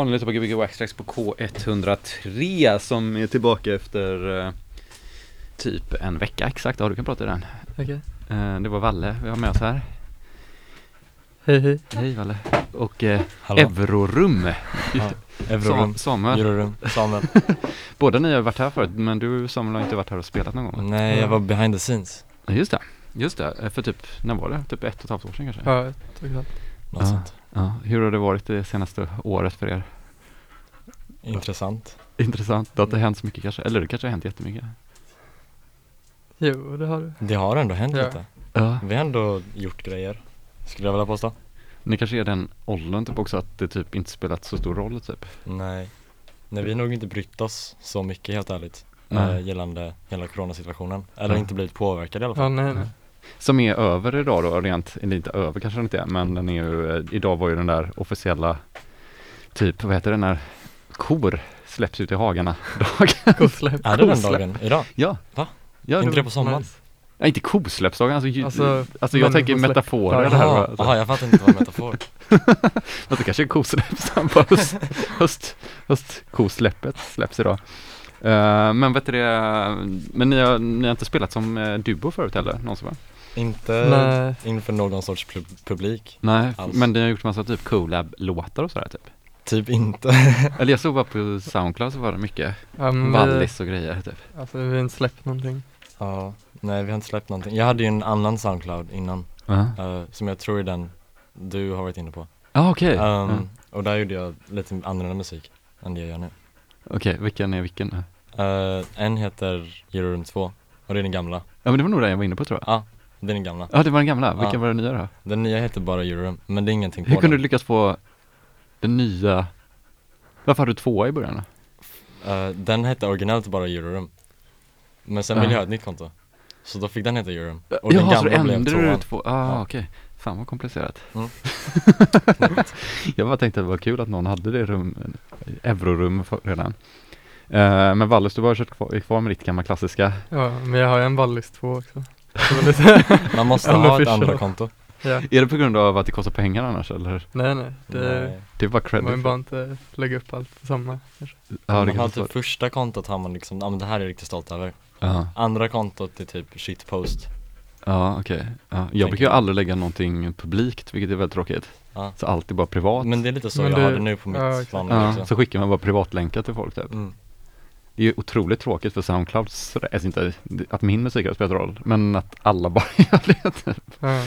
Ja, ni lyssnar på Gbg Waxtrax på K103 som är tillbaka efter eh, typ en vecka exakt. Ja, du kan prata i den. Okej. Eh, det var Valle vi har med oss här. Hej hej. Hej Valle. Och eh, Hallå? Eurorum. Ja, Eurorum, Sa- Samuel. Eurorum, Samuel. Båda ni har varit här förut, men du Samuel har inte varit här och spelat någon gång. Nej, jag var behind the scenes. Just det. Just det. Eh, För typ, när var det? Typ ett och ett halvt år sedan kanske? Ja, ett och ett halvt. Något sånt. Ja. Hur har det varit det senaste året för er? Intressant. Intressant. Det har inte hänt så mycket kanske? Eller det kanske har hänt jättemycket? Jo, det har du. Det har ändå hänt Ja. lite. Ja. Vi har ändå gjort grejer. Skulle jag vilja påstå. Ni kanske är den åldern typ också att det typ inte spelat så stor roll typ? Nej. Nej, vi har nog inte brytt oss så mycket helt ärligt. Nej. Eh, gällande hela coronasituationen. Eller Ja. inte blivit påverkade i alla Ja, fall. nej, nej. Som är över idag då, rent, inte över kanske den inte är, men den är ju, eh, idag var ju den där officiella, typ, vad heter det när kor släpps ut i hagarna dag. Kosläpp. Är det den dagen? Idag? Ja. Va? Ja, inte det på sommaren? Nice. ja, inte kosläppsdagen, alltså, Alltså, alltså, jag tänker metaforer Ja, här. Jaha, Alltså, Jaha, jag fattar inte vad metafor. att det kanske är kosläppsdagen på höst, höst, höstkosläppet släpps idag. Eh, men vet du det, men ni har, ni har inte spelat som uh, duo förut heller, någonsin va? Inte Nej. inför någon sorts pub- publik. Nej, Alls. men ni har gjort massa typ collab-låtar och sådär typ. Typ inte. Eller jag såg bara på Soundcloud så var det mycket Ja, vi, Wallis och grejer typ. alltså vi har inte släppt någonting. Ja, nej vi har inte släppt någonting. Jag hade ju en annan Soundcloud innan. Ja, eh, som jag tror är den du har varit inne på. ah, okej. Ehm, Ja. Och där gjorde jag lite annorlunda musik än det jag gör nu. Okej, vilken är vilken? Eh, en heter Eurorum 2 och det är den gamla. Ja men det var nog den jag var inne på tror jag. Ja, det är den gamla. Ja det var den gamla, vilken Ja. var den nya då? Den nya heter bara Eurorum, men det är ingenting på Hur kunde du den. lyckas få den nya Varför hade du tvåa i början då? Eh, den hette originellt bara Eurorum. Men sen Ja. ville jag ha ett nytt konto. Så då fick den heta Eurorum. Och den Jaha, så du gamla blev ändrade du tvåan. två, ah Ja. okej. Fan vad komplicerat. Mm. jag bara tänkte att det var kul att någon hade det rum, eurorum redan. Eh, men Wallis, du bara kört kvar, är kvar med ditt gamla klassiska. Ja, men jag har en Wallis 2 också. Man måste ha ett andra konto. ja. Är det på grund av att det kostar pengar annars eller? Nej nej, det, Nej. Det är bara man vill credit. bara inte lägga upp allt på samma. kanske. Ja, det man har typ första kontot har man liksom, ja men det här är jag riktigt stolt över. Ja, Andra kontot är typ shitpost. ja okej. Ja. Jag brukar ju aldrig lägga någonting publikt, vilket är väldigt tråkigt. Ja. Så allt är bara privat. Men det är lite så Men jag det- har det nu på mitt ja, exakt. vanliga ja, så skickar man bara privatlänkar till folk typ. Mm. Det är ju otroligt tråkigt för Soundcloud, sådär, alltså inte att min musik har spelat roll, men att alla bara gör det. Typ. Ja.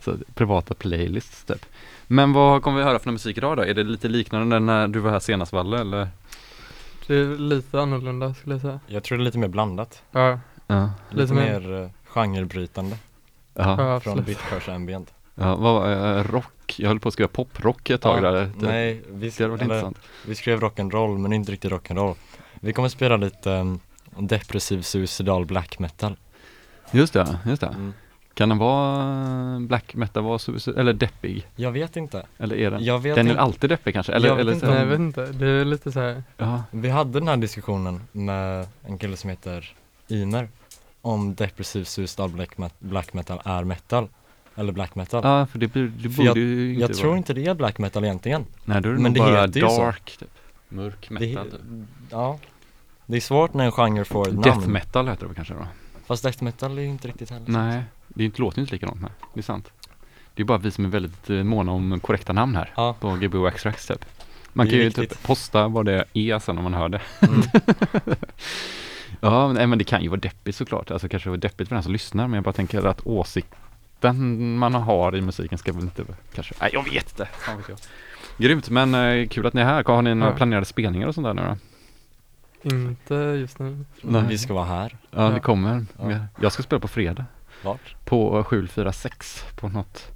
Så privata playlists typ. Men vad kommer vi höra för musik idag då? Är det lite liknande när du var här senast Valle eller? Det är lite annorlunda skulle jag säga. Jag tror det är lite mer blandat. Ja, Ja. Lite, Lite mer- mer uh, genrebrytande Ja, ja från. Bitcrush Ambient. ja vad var eh, rock? Jag höll på att skriva poprock ett tag Ja, där. Det, Nej, vi, det eller, vi skrev rock'n'roll men inte riktigt rock'n'roll. Vi kommer spela lite um, depressiv suicidal black metal. Just det, just det. Mm. Kan den vara black metal, vara suicid- eller deppig? Jag vet inte. Eller är den? Jag vet Den är inte. alltid deppig kanske? Eller, Jag vet eller inte Nej jag vet inte, det är lite så här. Ja, Vi hade den här diskussionen med en kille som heter Ymer om depressiv suicidal black, met- black metal är metal. Eller black metal. ja för det, blir, det För borde jag- ju inte jag vara. tror inte det är black metal egentligen. Nej då är det men nog det bara heter dark typ. Mörk Det, metal typ. ja. Det är svårt när en genre får ett Death namn. metal heter det väl kanske då? Fast death metal är ju inte riktigt heller. Nej, det är inte, låter inte likadant nej. Det är sant. Det är bara vi som är väldigt eh, måna om korrekta namn här Ja. på GBO Extracts typ. Man Det är kan ju viktigt. typ posta vad det är sen om man hör det. Mm. Ja, men, nej, men det kan ju vara deppigt såklart. Alltså kanske vara deppigt för den som lyssnar, men jag bara tänker att åsikten man har i musiken ska väl inte kanske, nej jag vet inte. Fan vet jag. Grymt, men eh, kul att ni är här. Har ni några Ja. planerade spelningar och sånt där nu då? Inte just nu. Nej. Vi ska vara här. Ja, Ja. kommer. Ja. Jag ska spela på fredag. Vart? På 746 på något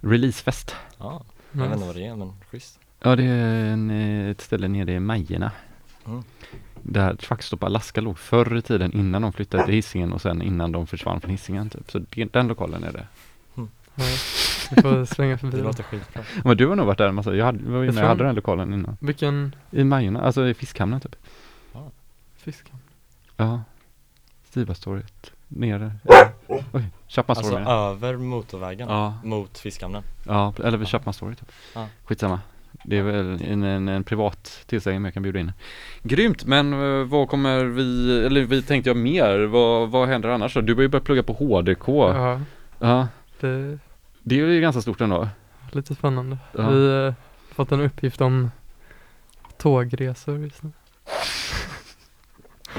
releasefest. Ja, jag vet inte Nice. vad det är men schysst. Ja, det är en, eh, ett ställe nere i Majerna. Mm. Där Truckstop Alaska låg förr i tiden innan de flyttade till Hisingen och sen innan de försvann från Hisingen typ. Så det, den lokalen är det. Ja, vi får svänga förbi. Det låter skitbra. Men du har nog varit där en massa, jag, hade, jag var ju Jag med, jag hade den lokalen innan. Vilken I Majerna, alltså i fiskhamnen typ. Fisk? Ja. Stivastorget, nere. Oj, Chapman Alltså över motorvägen Ja, mot Fiskhamnen. ja, eller vid Ja. Chapman Story typ. Ja. Skitsamma. Det är väl en, en, en privat tillställning jag kan bjuda in. Grymt, men eh, vad kommer vi, eller vi tänkte jag mer, vad, vad händer annars då? Du har ju börjat plugga på HDK. Ja. Ja, det Det är ju ganska stort ändå. är lite spännande. Ja. Vi har fått en uppgift om tågresor just nu.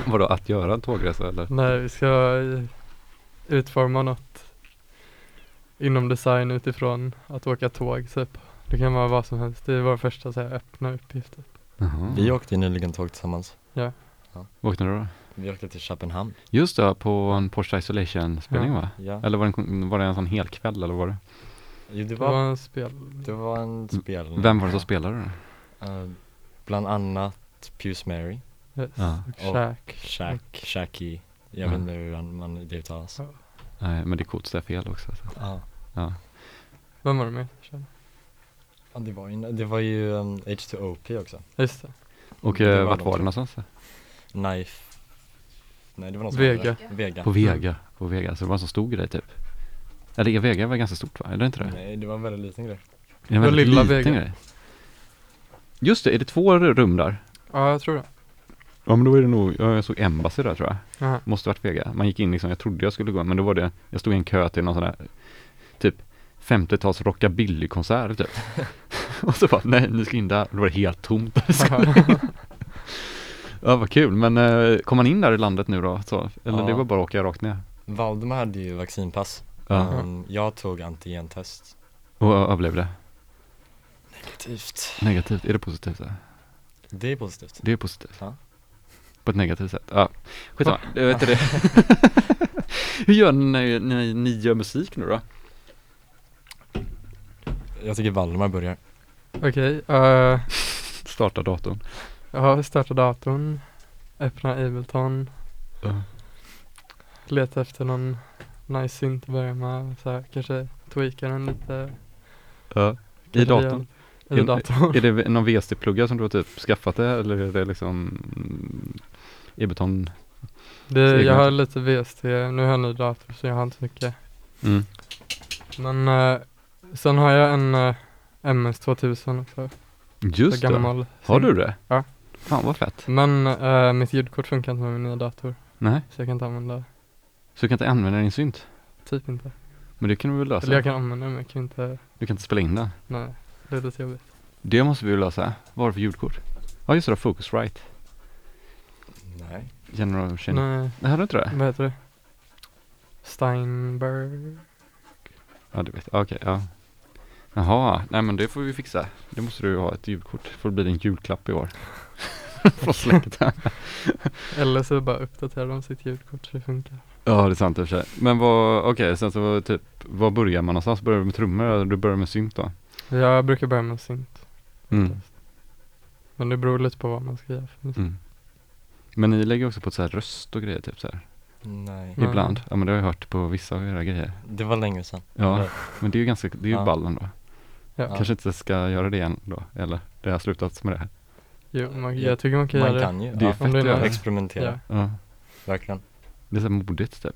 Vadå, att göra en tågresa eller? Nej, vi ska utforma något inom design utifrån att åka tåg typ. Det kan vara vad som helst. Det är vår första så här, öppna uppgift. Typ. Vi åkte ju nyligen tåg tillsammans. Vad åkte ni då? Vi åkte till Köpenhamn. Just det, på en Porsche Isolation spelning Ja. va? Ja. Eller var det, en, var det en sån hel kväll eller var det? Jo, det Det var, var en spel. det var en spelning. Vem var det som spelade då? Eh, bland annat Pius Mary. Ja. Shack. Shaq, Shacky. Jag Ja. vet inte hur han- man det uttalas. Ja. Nej, men det är coolt att säga fel också. Så. Ja. Ja. Vem var det med? Ja, det var ju, det var ju um, H2OP också. Just det. Och Det eh, var vart de var det någonstans? Knife. Nej det var någon som Vega. Vega. På Vega. På Vega, så det var en så stor grej typ. Eller är Vega var ganska stort va? Är det inte det? Nej det var en väldigt liten grej. Det en var väldigt lilla liten Vega. grej? Just det, är det två rum där? Ja, jag tror det. Ja men då är det nog, ja, jag såg Embassy där tror jag. Aha. Måste varit Vega. Man gick in liksom, jag trodde jag skulle gå men då var det, jag stod i en kö till någon sån där typ 50-tals rockabillykonsert typ. och så bara, nej ni ska in där. Då var det helt tomt. ja vad kul, men eh, kom man in där i landet nu då? Så, eller Ja. det var bara att åka rakt ner? Valdemar hade ju vaccinpass. Ja. Um, jag tog antigentest. Och överlevde? Negativt. Negativt, är det positivt? Då? Det är positivt. Det är positivt. Ja. På ett negativt sätt. Ja, skitsamma. Jag vet inte det. Hur gör ni när ni, ni gör musik nu då? Jag tycker Valdemar börjar. Okej. eh, Starta datorn. Ja, starta datorn. Öppna Ableton. Ja. Leta efter någon nice synt att börja med. Så här, kanske tweaka den lite. Ja. I Kanske datorn? I Är- datorn. Är det någon VST-plugga som du har typ skaffat det eller är det liksom Ebeton? Det, jag har lite VST. Nu har jag ny dator så jag har inte mycket. Mm. Men eh, sen har jag en eh, MS2000 också. Just så det. gammal. Har du det? Ja. Fan vad fett. Men eh, mitt ljudkort funkar inte med min nya dator. Nej, Så jag kan inte använda, så du kan inte använda din synt? typ inte. Men det kan du väl lösa? Eller jag kan använda men jag kan inte, Du kan inte spela in den? nej. Det är lite jobbigt. Det måste vi ju lösa. Vad har du för ljudkort? Ja just det, Focusrite. Nej. Generation. Nej, Nej, har du inte det? vad heter det? Steinberg. Ja du vet, okej, ja. Jaha, nej men det får vi fixa. Det måste du ju ha ett ljudkort. Får bli din julklapp i år. Från släkten. Eller så bara uppdaterar de sitt ljudkort så det funkar. Ja det är sant i och för sig. Men vad, okej sen så typ, var börjar man någonstans? Börjar du med trummor eller du börjar med synt då? Jag brukar börja med synt. Mm. Men det beror lite på vad man ska göra för musik. Mm. Men ni lägger också på så här röst och grejer typ så här. Nej. Ibland. Ja men det har jag hört på vissa av era grejer. Det var länge sedan. Ja, Eller- men det är ju ganska, det är ju Ja. ball ändå. Ja. Kanske inte ska göra det igen då, eller? Det har slutat med det här. Jo, man, Ja, jag tycker man kan Man göra kan ju. Det är ja. fett Om det är att göra. Experimentera. Ja. Ja. Verkligen. Det är så här modigt typ.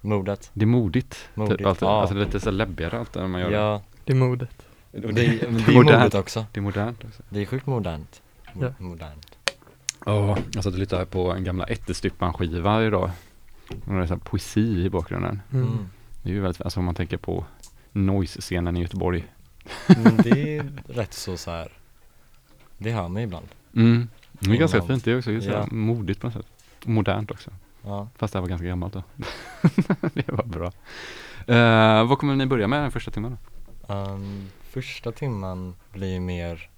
Modet. Det är modigt. Modigt, Typ, alltid, ja. Alltså lite så läbbigare allt när man gör Ja, Det är modet. det. det, det, är- men det är modernt. modet också. Det är modernt också. Det är sjukt modernt. Mo- Ja. Modernt. Ja, jag satt och lyssnade på en gamla Ättestyppan-skiva idag. Och det är så här poesi i bakgrunden. Mm. Mm. Det är ju väldigt, alltså om man tänker på Noise-scenen i Göteborg. Men det är rätt så så här. Det hör man ibland. Mm. Det är ganska fint, det är också så här Ja. modigt på något sätt. Modernt också. Ja. Fast det här var ganska gammalt då. det var bra. Uh, vad kommer ni börja med den första timmen då? Um, första timman blir mer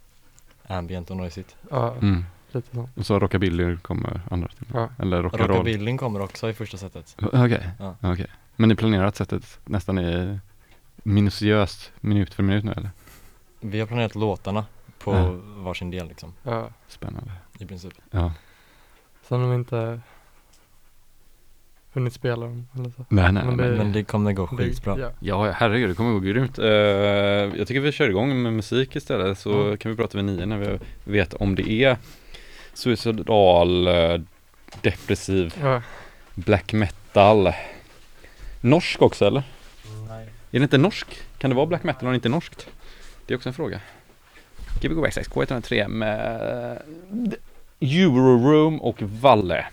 ambient och noisigt. Ja, Mm. Lite så. Och så rockabilly kommer andra timmen. Ja. Eller rock'n'roll. Rockabillyn kommer också i första sättet. Okej, Ja. okej. Men ni planerar att sättet nästan är minutiöst minut för minut nu eller? Vi har planerat låtarna på Ja. varsin del liksom, Ja. Spännande. i princip. Ja. Sen har vi inte hunnit spela dem eller så. Nej, nej, Men det- Men det kommer gå skitbra. Ja. Ja, herregud, det kommer gå grymt. Eh, jag tycker vi kör igång med musik istället så Mm. kan vi prata vid nio när vi vet om det är suicidal, eh, depressiv, Ja. black metal. Norsk också eller? Nej. Är det inte norsk? Kan det vara black metal om det inte är norskt? Det är också en fråga. Gbg Waxxax K103 med Euroroom och Valle.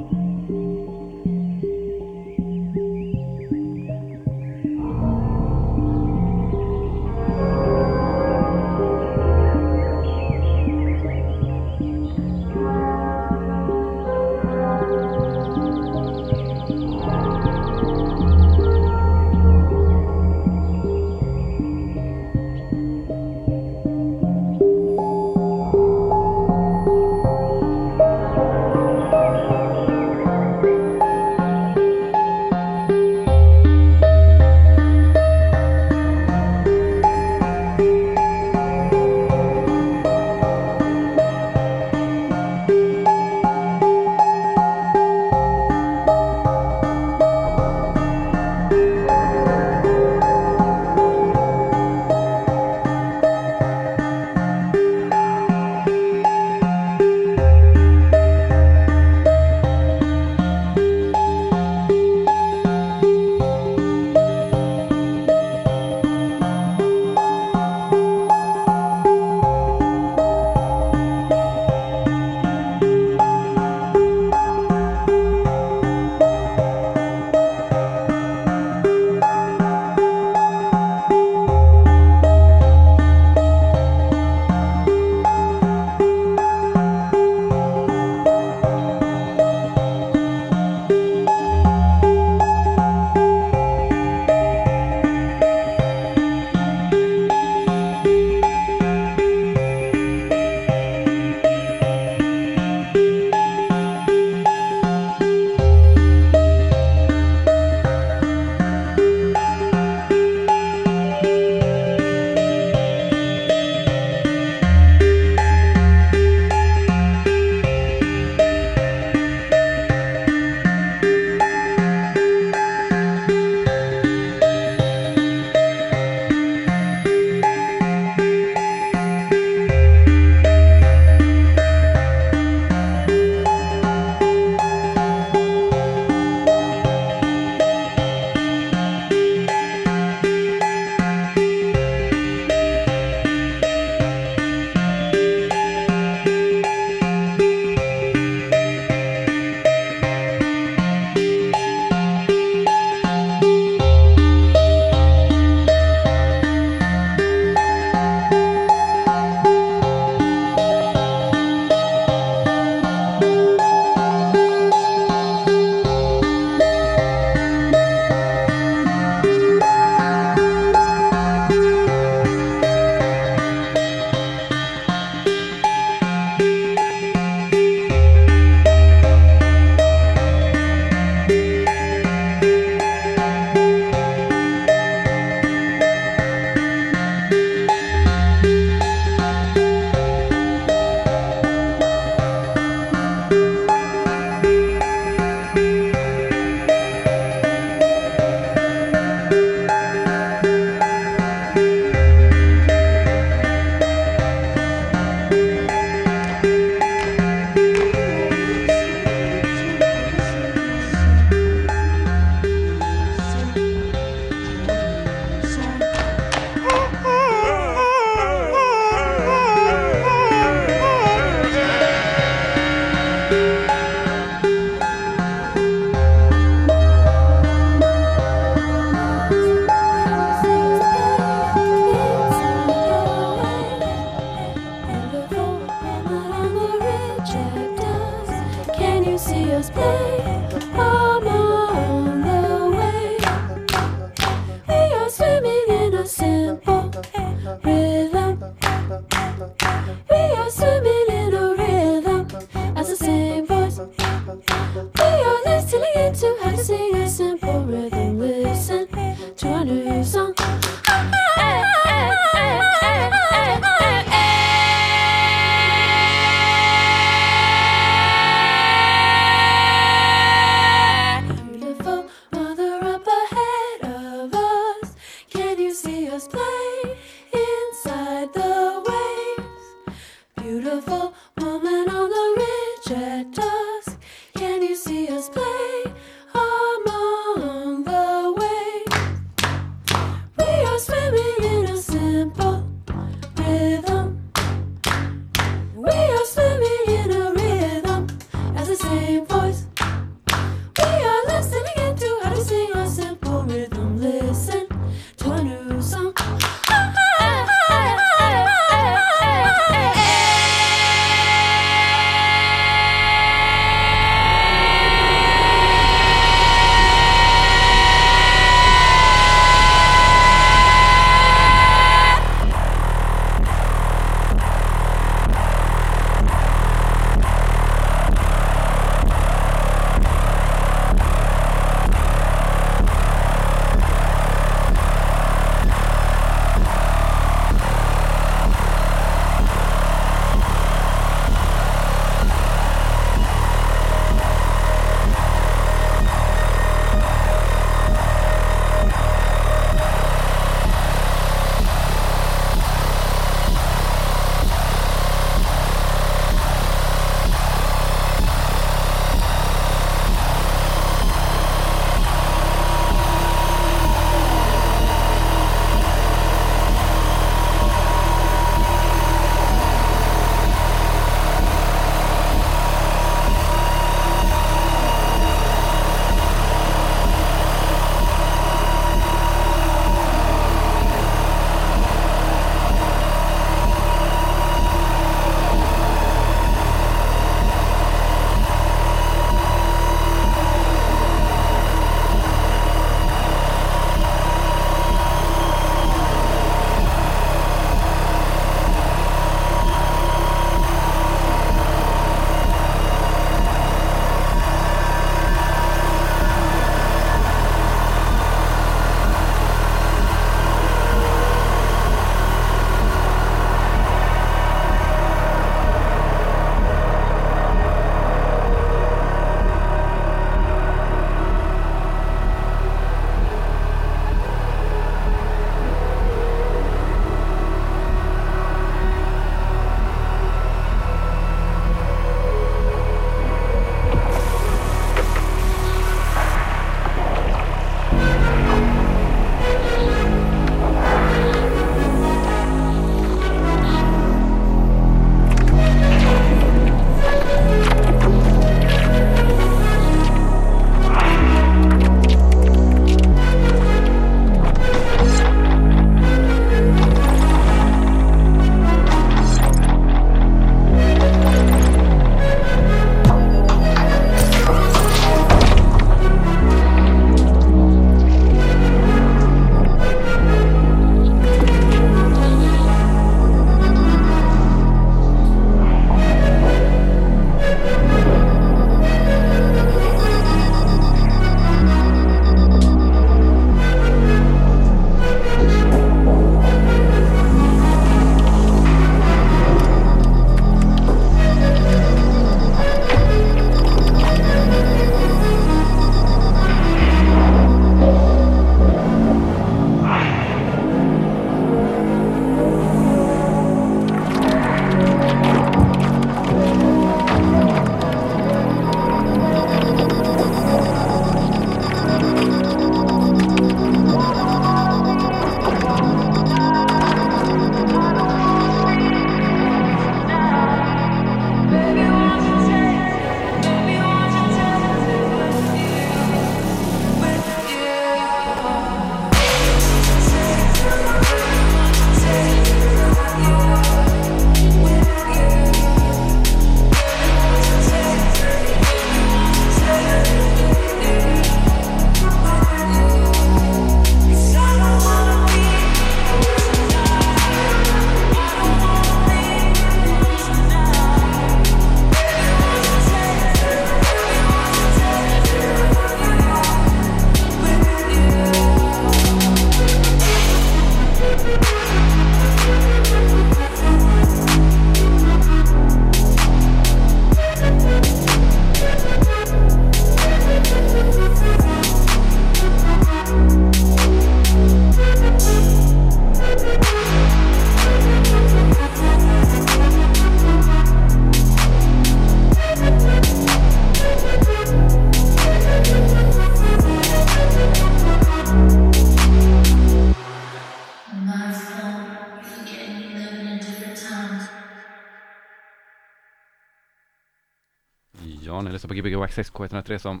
X6 K103 som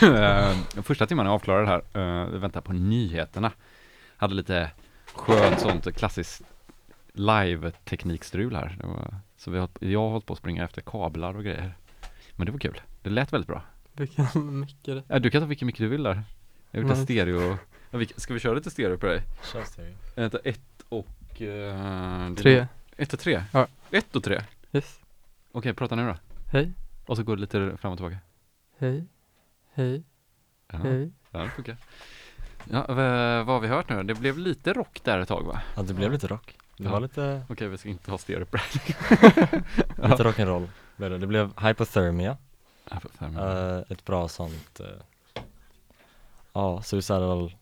de eh, första timmarna jag avklarade här, uh, vi väntar på nyheterna. Hade lite skönt sånt klassiskt live-teknikstrul här. Var, så vi har, jag har hållit på att springa efter kablar och grejer. Men det var kul. Det lät väldigt bra. Vilken mick är det? Ja, du kan ta vilken mick du vill där. Jag vill ta mm. stereo. Ja, vi, ska vi köra lite stereo på dig? Kör stereo. Vänta, ett och... Uh, tre. Ett och tre? Ja. Ett och tre? Yes. Okej, prata nu då. Hej. Och så går det lite fram och tillbaka. Hej. Hej. Ja, Hej. ja det funkar. Ja, vad har vi hört nu? Det blev lite rock där ett tag va? Ja, det blev lite rock. Det Ja. var lite, Okej, vi ska inte ha stereo på det lite rock'n'roll. blev det. Det blev Hypothermia. Ja, eh, ett bra sånt, eh, ja, suicidal,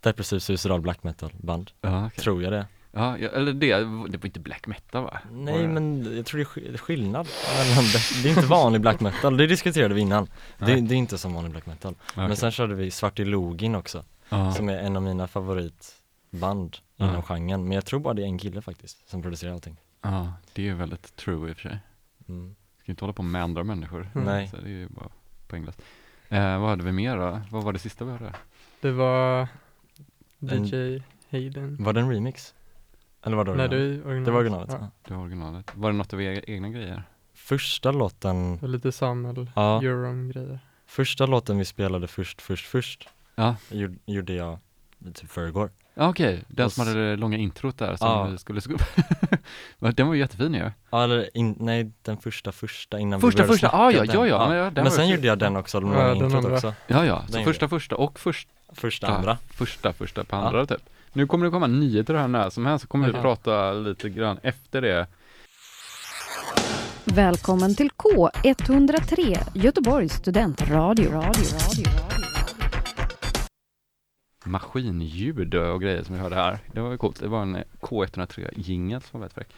depressiv suicidal black metal band. ja, okej. Tror jag det. Ja, ja, eller det, det var inte black metal va? Nej det? men jag tror det är sk- skillnad mellan det. Det är inte vanlig black metal, det diskuterade vi innan. Det, det är inte som vanlig black metal. Okej. Men sen körde vi Svartilogin också, ja. som är en av mina favoritband inom genren. Men jag tror bara det är en kille faktiskt som producerar allting. ja, det är ju väldigt true i och för sig. Mm. Ska inte hålla på med andra människor. Mm. Nej. Så det är ju bara poänglöst. Eh, vad hade vi mer då? Vad var det sista vi hörde? Det var En- DJ Hayden. Var det en remix? Eller var det Nej, det är originalet. Det var originalet? Ja. Ja. Det var originalet. Var det något av era egna grejer? Första låten, Och lite Samuel ja, Euron-grejer. första låten vi spelade först, först, först Ja, gjorde, gjorde jag typ förrgår. ja okej. Den Och som s- hade det långa introt där som Ja. vi skulle. Men den var ju jättefin ju. Ja eller in, nej den första första innan Första, vi började första, snacka, ah, ja, den. ja, ja, men ja, den Men sen ju- gjorde jag den också, de Ja, långa den introt andra. också. Ja, ja. Så Den första, första och första, Första, andra. första, första på Ja. andra typ. Nu kommer det komma nyheter här när som helst så kommer vi prata lite grann efter det. Välkommen till K103, Göteborgs studentradio. Radio, radio, radio. maskinljud och grejer som vi hörde här. Det var ju coolt. Det var en K103 jingel som var väldigt fräck.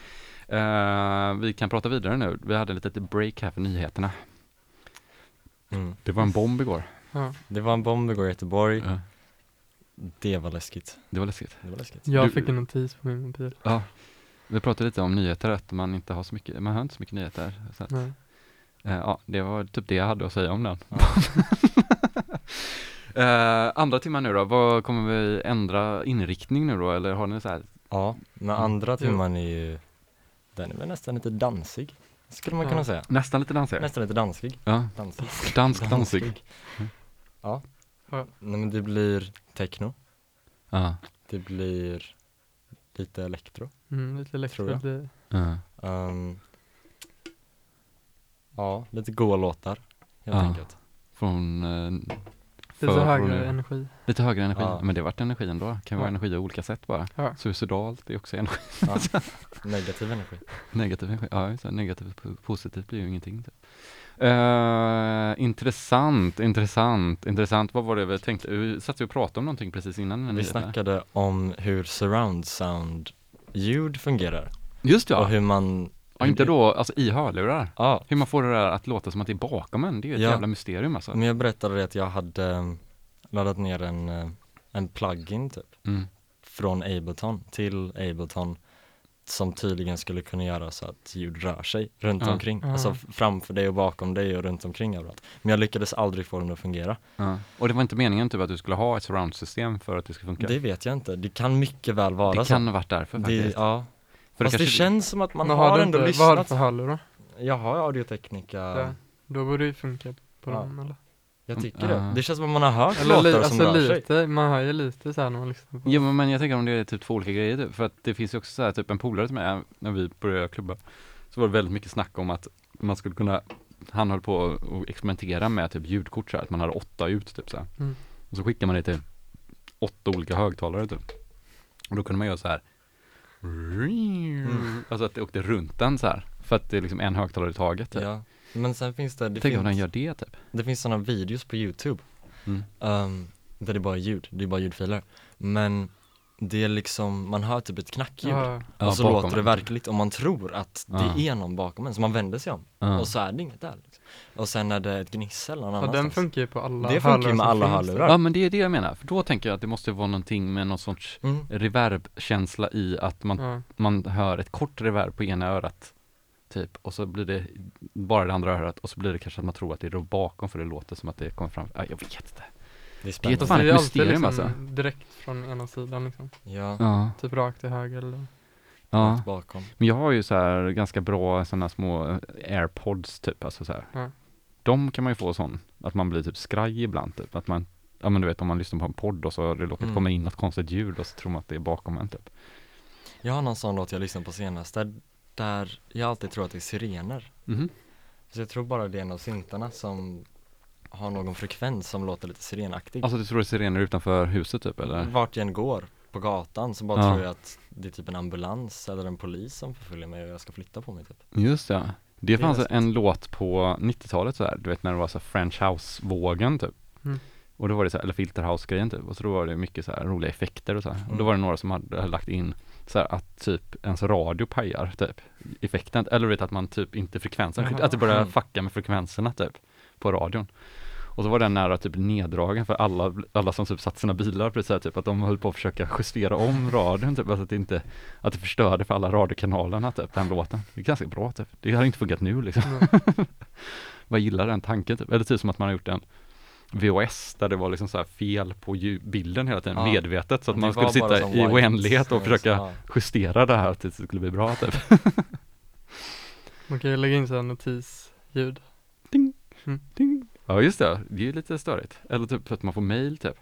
Eh, vi kan prata vidare nu. Vi hade ett litet break här för nyheterna. Mm. Det var en bomb igår. Ja. Det var en bomb igår i Göteborg, Ja, det var läskigt. det var läskigt. Det var läskigt. Jag Du- fick en notis på min mobil. Ja. Vi pratade lite om nyheter, att man inte har så mycket, man hör inte så mycket nyheter. Så att, Nej. eh, ja, det var typ det jag hade att säga om den. Ja. Eh, andra timmen nu då, vad kommer vi ändra inriktning nu då, eller har ni så här? Ja, men Mm. andra timman är ju, den är väl nästan lite dansig, skulle man Ja. kunna säga. Nästan lite dansigare? Nästan lite dansig. Ja, Dansig. dansk dansig. Mm. Ja. Ja. Nej men det blir techno, Ja, det blir lite elektro. Mm, lite Tror elektro. jag. Det, ja. Ehm, ja, lite goa låtar helt Ja. enkelt. Från eh, lite högre från- energi. Lite högre energi, Ja. men det vart energi ändå. Kan vara energi av olika sätt bara. Ja. Suicidalt är också energi. Negativ energi. Negativ energi, ja det, negativt positivt blir ju ingenting. Typ. Eh, intressant, intressant, intressant. Vad var det vi tänkte? Vi satt ju och pratade om någonting precis innan. Vi nyheten. snackade om hur surround sound ljud fungerar Just och ja, hur man ja inte då, alltså i hörlurar. Ja, Hur man får det där att låta som att det är bakom en, det är ju ett Ja. jävla mysterium alltså. men jag berättade det att jag hade eh, laddat ner en, eh, en plugin typ Mm. från Ableton till Ableton som tydligen skulle kunna göra så att ljud rör sig runt Ja. omkring, Ja. alltså framför dig och bakom dig och runt omkring överallt. Men jag lyckades aldrig få den att fungera. Ja. Och det var inte meningen typ att du skulle ha ett surround-system för att det ska funka? Det vet jag inte, det kan mycket väl vara det så. kan ha varit därför det, faktiskt. ja. för Fast det, kanske- känns som att man Men har du ändå inte, Vad har du lyssnat. för hörlurar? Jag har Audio-Technica, Ja. Då borde det funka på Ja. dem eller? Jag tycker Ja. det. Det känns som att man har hört Eller låtar som alltså rör sig. lite, man hör ju lite så här när man lyssnar på Ja men, men jag tänker om det är typ två olika grejer typ. För att det finns ju också så här, typ en polare till mig, när vi började klubba Så var det väldigt mycket snack om att man skulle kunna Han höll på att experimentera med typ ljudkort så här, att man hade åtta ut typ så här. Mm. Och så skickar man det till åtta olika högtalare typ Och då kunde man göra så här Mm. Alltså att det åkte runt den så här För att det är liksom en högtalare i taget typ. Ja. Men sen finns det, det Tänk om den finns, gör det typ det finns sådana videos på youtube mm. um, där det är bara ljud, det är bara ljudfiler. Men det är liksom, man hör typ ett knackljud Ja, Ja, och så bakom låter det verkligt och man tror att Ja. det är någon bakom en, så man vänder sig om Ja. och så är det inget där liksom. Och sen är det ett gnissel någon ja den annanstans. funkar ju på alla Det funkar ju med alla finns. hörlurar. Ja men det är det jag menar, för då tänker jag att det måste vara någonting med någon sorts Mm. reverbkänsla i att man Ja. man hör ett kort reverb på ena örat typ och så blir det bara det andra örat och så blir det kanske att man tror att det är då bakom för det låter som att det kommer fram, ja, jag vet inte. Det är Det är spännande. ett fan det är ett alltid mysterium liksom alltså. direkt från ena sidan liksom. Ja, Ja, Typ rakt till höger eller ja. bakom. Men jag har ju så här ganska bra sådana små eh, airpods typ, alltså så här. Ja. De kan man ju få sån, att man blir typ skraj ibland typ, att man, ja men du vet om man lyssnar på en podd och så det råkar Mm. komma in något konstigt ljud och så tror man att det är bakom en typ. Jag har någon sån låt jag lyssnade på senast där, där jag alltid tror att det är sirener. Mhm. Så jag tror bara det är en av syntarna som har någon frekvens som låter lite sirenaktig. Alltså du tror det är sirener utanför huset typ eller? Vart jag än går på gatan så bara Ja. tror jag att det är typ en ambulans eller en polis som förföljer mig och jag ska flytta på mig typ. Just det. Det fanns en låt på 90-talet så här, du vet när det var så French house-vågen typ. Mm. Och då var det så här, eller filter house-grejen typ. Och så då var det mycket så här roliga effekter och så här. Och då Mm. var det några som hade, hade lagt in så här att typ ens radio pajar typ. Effekten, eller vet att man typ inte frekvensen, Jaha. att det börjar Mm. fucka med frekvenserna typ. På radion. Och så var den nära typ neddragen för alla, alla som typ satt sina bilar precis här, typ att de höll på att försöka justera om radion typ, alltså att det inte, att det förstörde för alla radiokanalerna typ, den låten. Det är ganska bra typ. Det hade inte funkat nu liksom. Mm. Vad gillar den tanken typ. Eller typ som att man har gjort en VHS där det var liksom så här fel på bilden hela tiden, Ja. medvetet. Så att Det man skulle sitta i white oändlighet och försöka ja. justera det här tills det skulle bli bra typ. Man kan ju lägga in sådana notisljud. Ding. Ja just det, det är ju lite störigt. Eller typ att man får mail typ.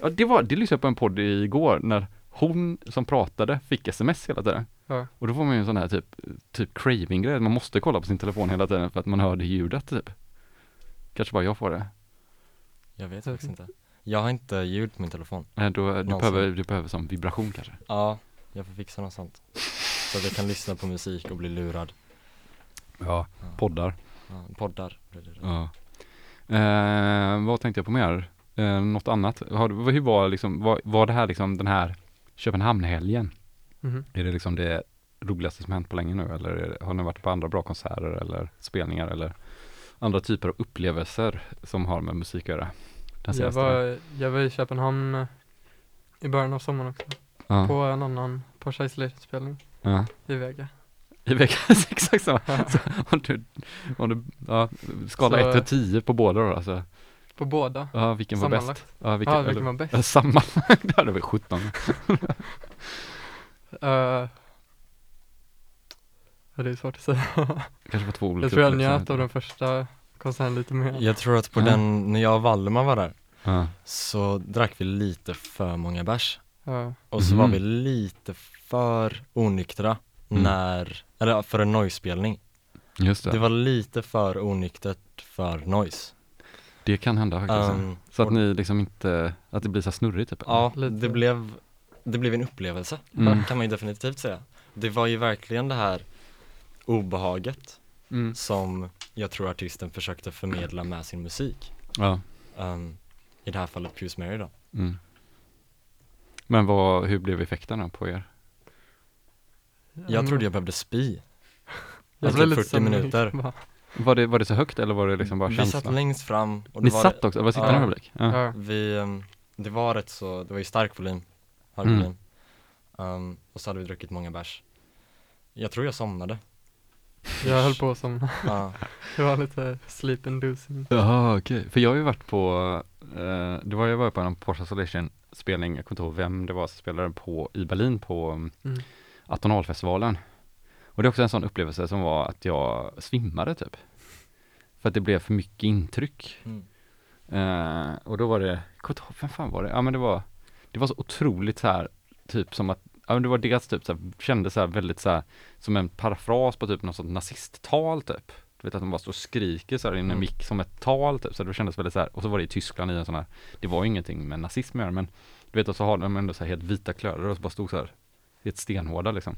Ja det var, det lyssnade jag på en podd igår när hon som pratade fick sms hela tiden. Ja. Och då får man ju en sån här typ, typ craving grej, man måste kolla på sin telefon hela tiden för att man hör det ljudet typ. Kanske bara jag får det. Jag vet Jag faktiskt inte. Jag har inte ljud på min telefon. Nej, då, du, Någonsin. behöver, du behöver som vibration kanske. Ja, jag får fixa något sånt. Så att jag kan lyssna på musik och bli lurad. Ja, Ja. poddar. Ja, poddar blir det. Ja. Eh, vad tänkte jag på mer? Eh, något annat? Har, du- hur var liksom, var, var det här liksom den här Köpenhamnhelgen? Mhm. Är det liksom det roligaste som hänt på länge nu eller är det, har ni varit på andra bra konserter eller spelningar eller andra typer av upplevelser som har med musik att göra? Jag var, jag var i Köpenhamn eh, i början av sommaren också. ja. På en annan Porsche Isolation-spelning ja. i Vega. I veckan exakt så. så om du, om du, ja, skala Så- 1 till 10 på båda då alltså. På båda. Ja, vilken var bäst? Ja, vilken, Ja, vilken eller- var bäst? Ja, sammanlagt, det vi 17. Uh, ja, det är svårt att säga. Kanske var två olika jag tror jag upplevelser. njöt av den första konserten lite mer. Jag tror att på Ja. den, när jag och Valdemar var där, Ja. så drack vi lite för många bärs. Ja. Och så var Mhm. vi lite för onyktra Mm. när, eller för en noise-spelning. Just det. Det var lite för onyktert för noise. Det kan hända faktiskt. Um, så att ni liksom inte, att det blir så snurrigt typ? Ja, Lite. det blev, det blev en upplevelse, Mm. kan man ju definitivt säga. Det var ju verkligen det här obehaget Mm. som jag tror artisten försökte förmedla med sin musik. Ja. Um, I det här fallet Pius Mary då. Mm. Men vad, hur blev effekterna på er? Jag trodde jag behövde spy. jag alltså blev typ lite 40 som- minuter. bara- Var det, var det så högt eller var det liksom bara Vi känsla? satt längst fram och det Ni var, satt också, var sittande Ja. publik? Ja. Ja. vi, um, det var rätt så, det var ju stark volym, hög Mm. volym. Um, och så hade vi druckit många bärs. Jag tror jag somnade. Jag höll på som, det var lite sleep inducing. Jaha okej, för jag har ju varit på, eh, det var jag var på en Porsche Isolation spelning, jag kommer inte ihåg vem det var som spelade på, i Berlin på um, Mm. Atonalfestivalen. Och det är också en sån upplevelse som var att jag svimmade typ. För att det blev för mycket intryck. Mm. Eh, och då var det, jag kommer inte ihåg, vem fan var det? Ja men det var, det var så otroligt så här, typ som att, ja men det var dels typ så här, kändes så här väldigt så här, som en parafras på typ något sånt nazisttal typ. Du vet att de bara står och skriker så här i en Mm. mick som ett tal typ, så det kändes väldigt så här, och så var det i Tyskland i en sån här, det var ju ingenting med nazism att göra men du vet och så har de ändå så här helt vita kläder och så bara stod så här, helt stenhårda liksom.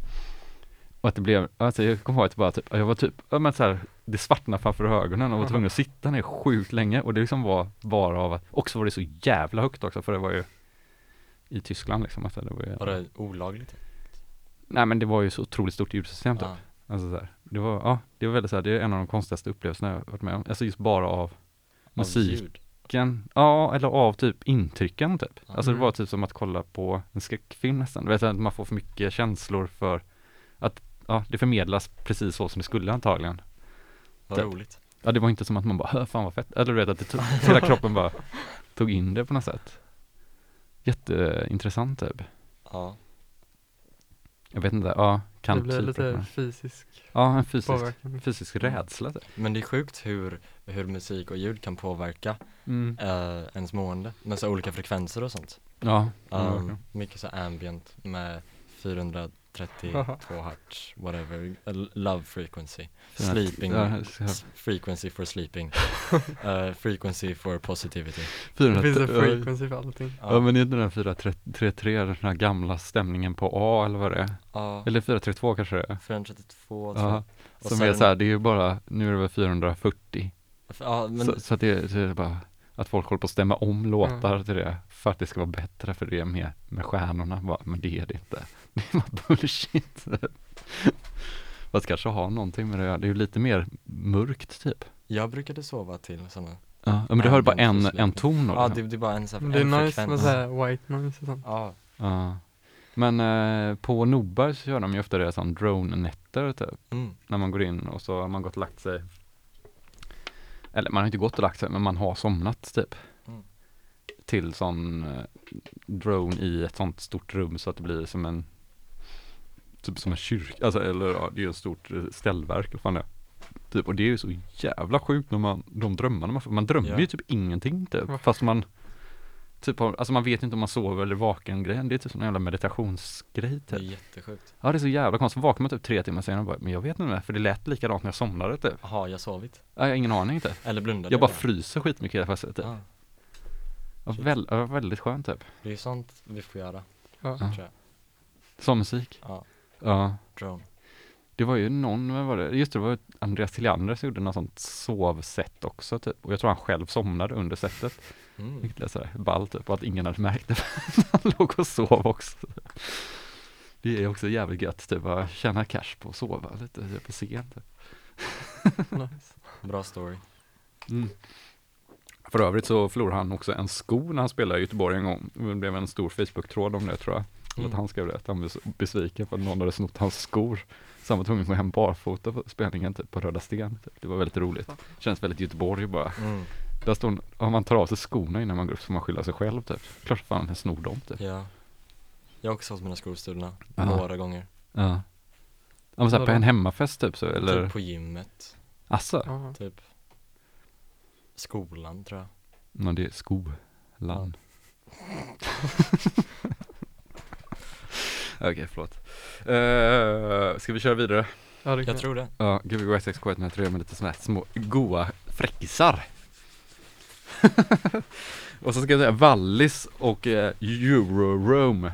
Och att det blev, alltså jag kommer ihåg att bara typ, jag var typ, ja men så här, det svartnade framför ögonen och var tvungen att sitta ner sjukt länge och det liksom var bara av att, och så var det så jävla högt också för det var ju i Tyskland liksom. Alltså det var ju, Var det olagligt? Nej men det var ju så otroligt stort ljudsystem typ. Ja. Alltså så här, det var, ja, det var väldigt så här, det är en av de konstigaste upplevelserna jag har varit med om. Alltså just bara av Av Musik. ljud. ja eller av typ intrycken typ. Alltså det Mm. var typ som att kolla på en skräckfilm nästan. Du vet att man får för mycket känslor för att ja, det förmedlas precis så som det skulle antagligen. Vad Det- roligt. Ja, det var inte som att man bara, "Hö, fan vad fett. Eller du vet att det tog, hela kroppen bara tog in det på något sätt. Jätteintressant typ. Ja. Jag vet inte, ja, kan det blir typ lite fysisk Ja, en fysisk, påverkan. fysisk rädsla typ. Men det är sjukt hur, hur musik och ljud kan påverka Mm. uh, ens mående med så olika frekvenser och sånt. Ja, Um, mycket så ambient med 432 hertz, whatever, love frequency, sleeping, ja, frequency for sleeping, uh, frequency for positivity. Det finns en ja, frequency för allting. Ja men är inte den 433 den här gamla stämningen på A eller vad det är? Ja, Eller 432 kanske det är? 432 tror Ja, jag. Och som sen- är så här, det är ju bara, nu är det väl 440 Ja, men så, så att det, så är det bara att folk håller på att stämma om låtar till det för att det ska vara bättre för det är med, med stjärnorna bara, men det är det inte. Det är bara bullshit. Fast kanske har någonting med det att göra. det är ju lite mer mörkt typ. jag brukade sova till sådana. Ja, men du hör bara en, en ton av Ja, det. det, det är bara en sån här, Det är en nice frekvens. med såhär white noise och sånt. Ja, Ja. Men eh, på Nobbar så kör de ju ofta det som drone-nätter typ. mm, När man går in och så har man gått och lagt sig. Eller man har inte gått och lagt sig men man har somnat typ. Till sån eh, drone i ett sånt stort rum så att det blir som en Typ som en kyrka, alltså eller ja, det är ju ett stort eh, ställverk eller fan det. Typ, och det är ju så jävla sjukt när man, de drömmarna man får, man drömmer Ja. ju typ ingenting typ. Fast man Typ har, alltså man vet inte om man sover eller vaken grejen, det är typ som en jävla meditationsgrej det är typ. jättesjukt. Ja det är så jävla konstigt, vaknar man typ tre timmar senare och bara, men jag vet inte för det lät likadant när jag somnade typ. Har jag sovit? Ja, jag har ingen aning inte. Eller blundade Jag bara fryser skitmycket i alla fall typ. Shit. Väl, väldigt skönt typ. det är ju sånt vi får göra, Ja. tror jag. Som musik. Ja, Ja. drone. Det var ju någon, vad var det? Just det, det var Andreas Tilliander som gjorde något sånt sovsätt också typ. Och jag tror han själv somnade under sättet. Mm. Vilket är sådär ball typ. Och att ingen hade märkt det. han låg och sov också. Det är också jävligt gött typ. Att tjäna cash på att sova lite typ, på scen typ. Nice. Bra story. Mm. För övrigt så förlorade han också en sko när han spelade i Göteborg en gång. Det blev en stor Facebook-tråd om det tror jag. Mm. Att han skrev det, att han blev besviken för att någon hade snott hans skor. Så han var tvungen att gå hem barfota på spelningen typ, på Röda Sten. Typ. Det var väldigt roligt. Känns väldigt Göteborg bara. Mm. Där står, om man tar av sig skorna innan man går upp så får man skylla sig själv typ. Klart fan han snor dem typ. Ja. Jag har också fått mina skor stulna några gånger. Ja. Ja men såhär på en hemmafest typ så eller? Typ på gymmet, Asså? Typ skolan tror jag. Ja det är skolan. Okej förlåt. Uh, ska vi köra vidare? Ja, det Jag tror det. Ja, Gbg 163 med lite sådana här små goa fräckisar. och så ska jag säga Wallis och eh, lite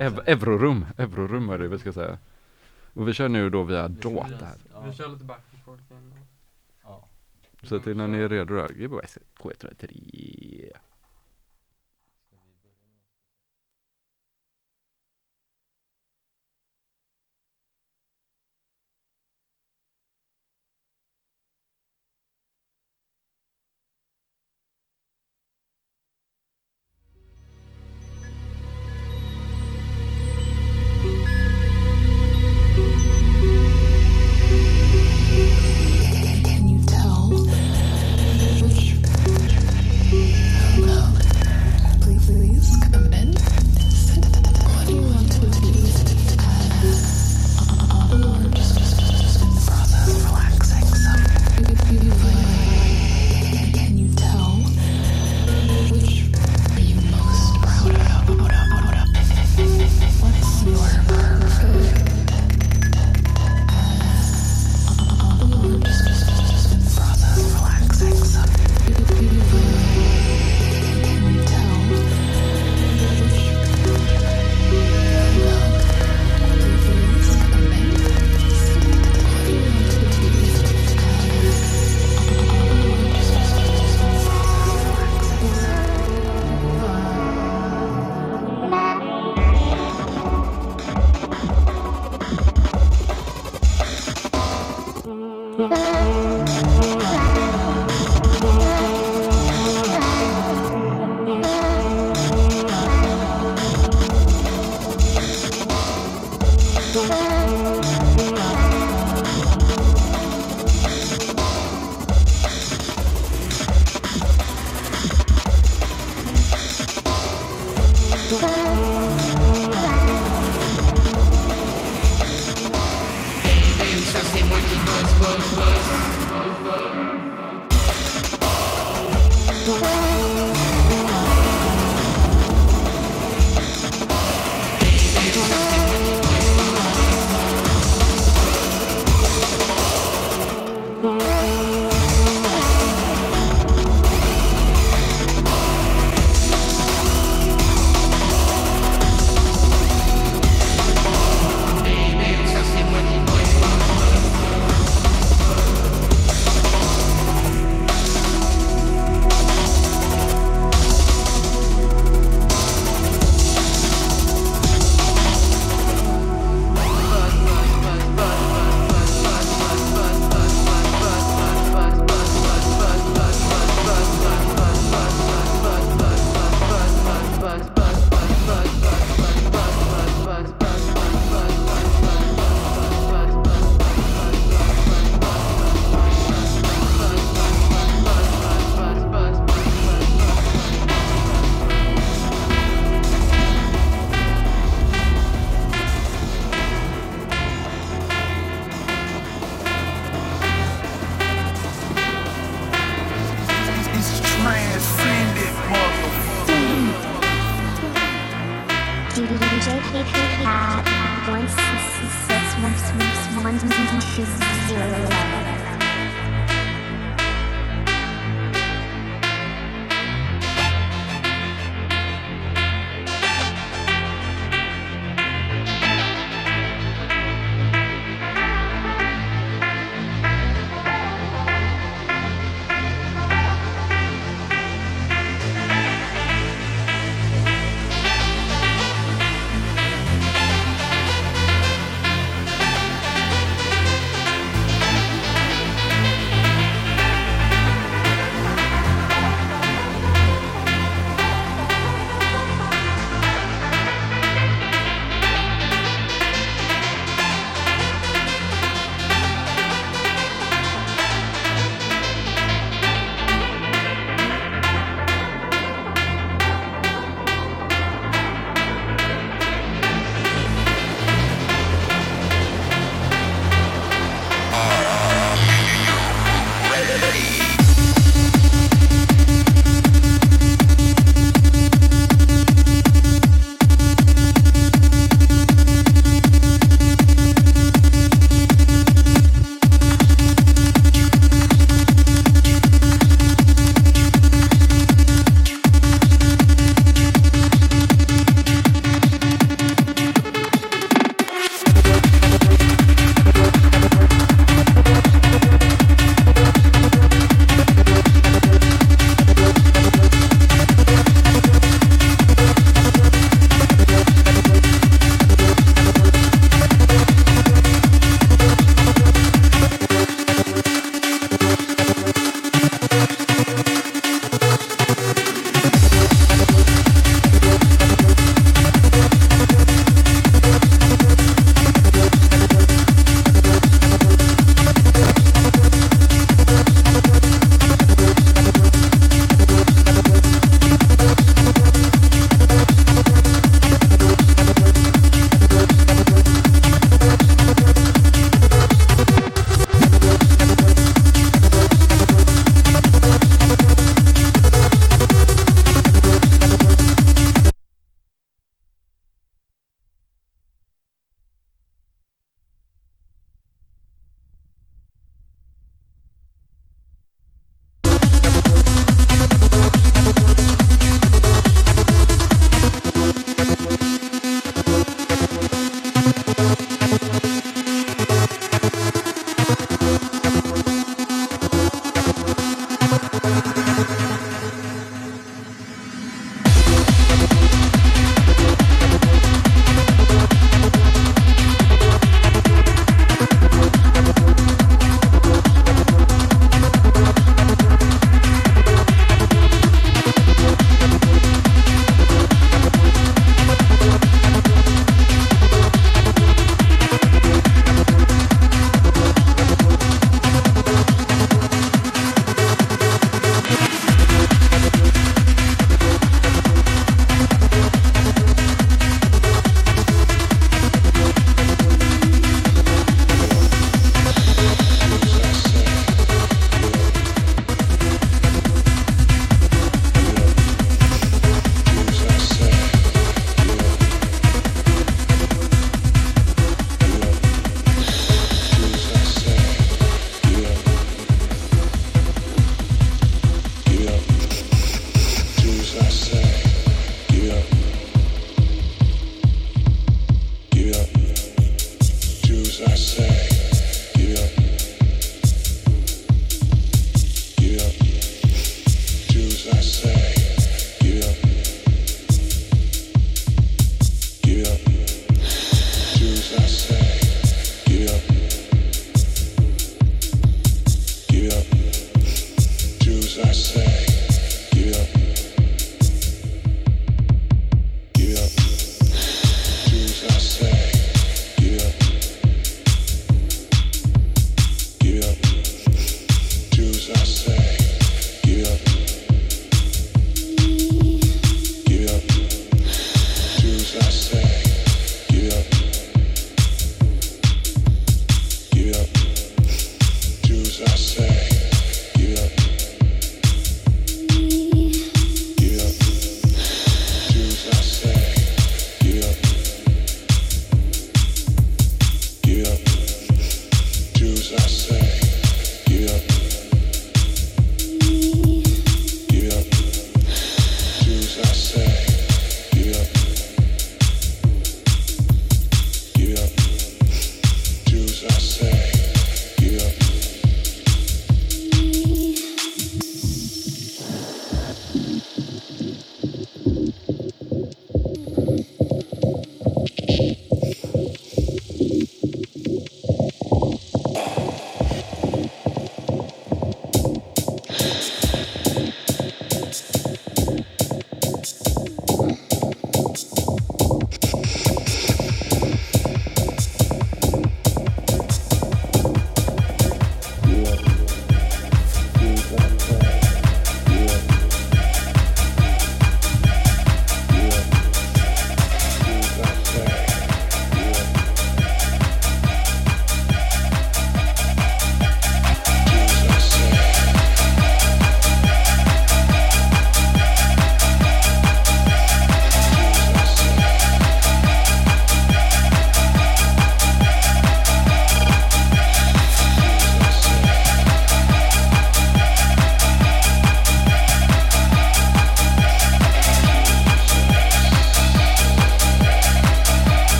Ev Eurorum, Eurorum är det vi ska säga. Och vi kör nu då via data här. Vi kör lite back and forth igen. Ja. Så till när ni är redo då, Gbg 163.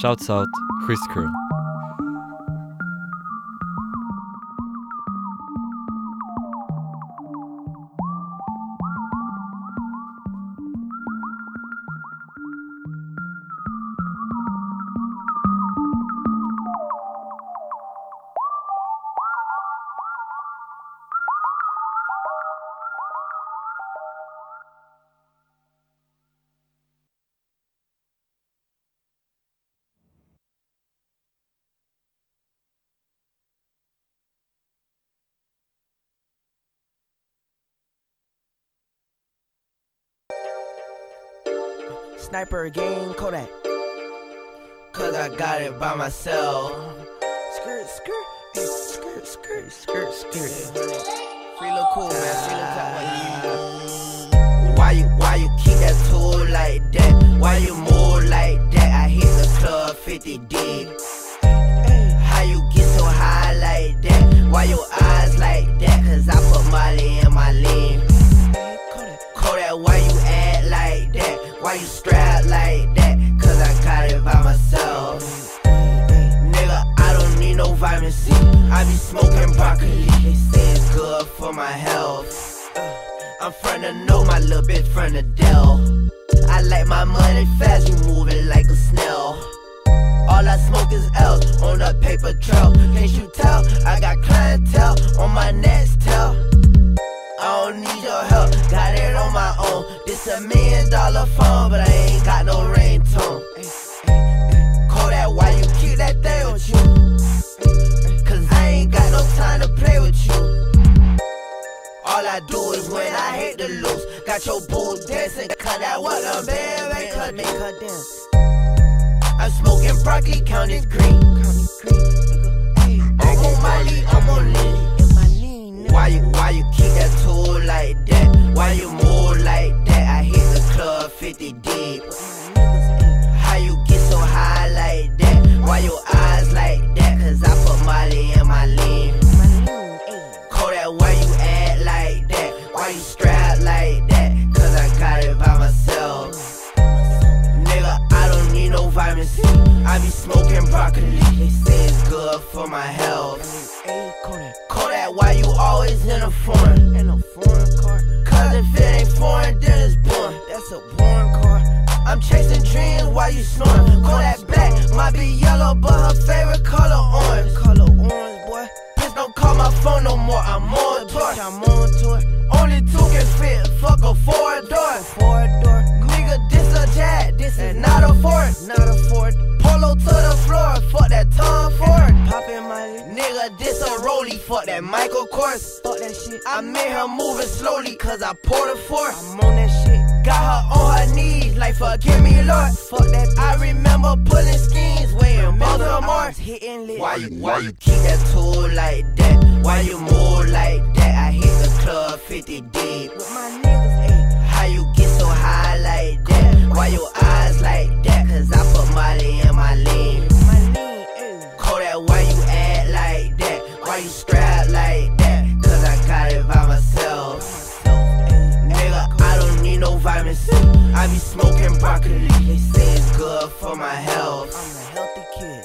Shouts out, Chris crew. Sniper game Kodak. Cause I got it by myself. Skirt, skirt, skirt, skirt, skirt, skirt. Free little cool, man. Free top. Why you, why you keep that tool like that? Why you move like that? I hit the club 50 deep. How you get so high like that? Why your eyes like that? Cause I put Molly in my lean. Kodak, why you? Why you strap like that? Cause I got it by myself. Nigga, I don't need no vitamin C. I be smoking broccoli. They say it's good for my health. I'm from the know my little bitch from the Dell. I like my money fast, you moving like a snail. All I smoke is L's on a paper trail. Can't you tell? I got clientele on my next tail. I don't need a million dollar phone, but I ain't got no ringtone. Kodak, why you keep that thing with you? Cause I ain't got no time to play with you. All I do is when I hit the loose. Got your boo dancing, cut that what a band, make her, make her dance. I'm smoking broccoli, count is green. I'm on my lead, I'm on lean. Why you, why you keep that tool like that? Why you move like that? 50 deep. How you get so high like that? Why your eyes like that? Cause I put Molly in my lean. Kodak, why you act like that? Why you strap like that? Cause I got it by myself. Nigga, I don't need no vitamin C. I be smoking broccoli. They say it's good for my health. Kodak, why you always in a foreign? In a foreign car. Cause if it ain't foreign, then it's A boring car. I'm chasing dreams while you snoring. Call that black might be yellow, but her favorite color orange. Color orange, boy. Bitch, don't call my phone no more. I'm on tour. I'm on tour. Only two can fit. Fuck a four door. Four door. Nigga, this a jet. This is not a Ford. Not a Ford. Polo to the floor. Fuck that Tom Ford. Poppin' my nigga. This a Rolly. Fuck that Michael Kors. Fuck that shit. I made her moving slowly cause I poured a force. I'm on that shit. Got her on her knees like forgive me, Lord. Fuck that. I remember pulling schemes way in Baltimore. Hitting lit. Why you, why you keep that tool like that? Why you move like that? I hit the club 50 deep. With my niggas, ayy. How you get so high like that? Why your eyes like that? Cause I put Molly in my lean. Kodak, why you act like that? Why you strap like that? I be smoking broccoli. They say it's good for my health. I'm a healthy kid.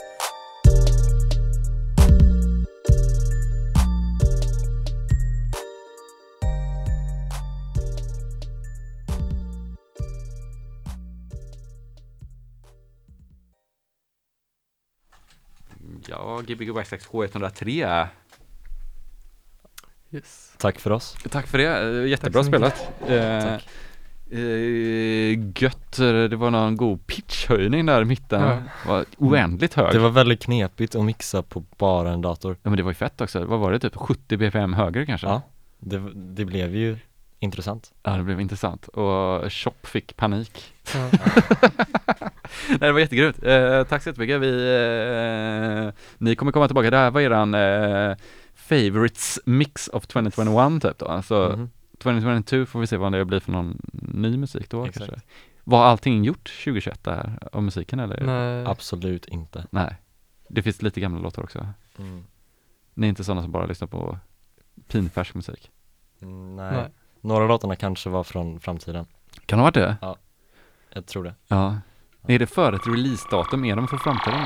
Ja, Gbg Waxax H103. Yes. Tack för oss. Tack för det, Eh, jättebra Tack spelat. Eh, eh, gött, eh, det var någon god pitchhöjning där i mitten. Ja. Var oändligt hög. Det var väldigt knepigt att mixa på bara en dator. Ja men det var ju fett också. Vad var det? Typ 70 bpm högre kanske? Ja, det, det blev ju intressant. Ja, det blev intressant. Och Chop fick panik. Ja. Nej, det var jättegrymt. Eh, tack så jättemycket. Vi, eh, ni kommer komma tillbaka. Det här var eran eh, favorites mix of 2021 typ då. Alltså Mhm. 2022 får vi se vad det blir för någon ny musik då Exakt. kanske. Var allting gjort 2021 där av musiken eller? Nej. Absolut inte. Nej. Det finns lite gamla låtar också. Mm. Ni är inte sådana som bara lyssnar på pinfärsk musik. Mm, Nej. Nej. Några låtarna kanske var från framtiden. Kan det ha varit det? Jag tror det. Ja. Är det före ett releasedatum? Är de för framtiden?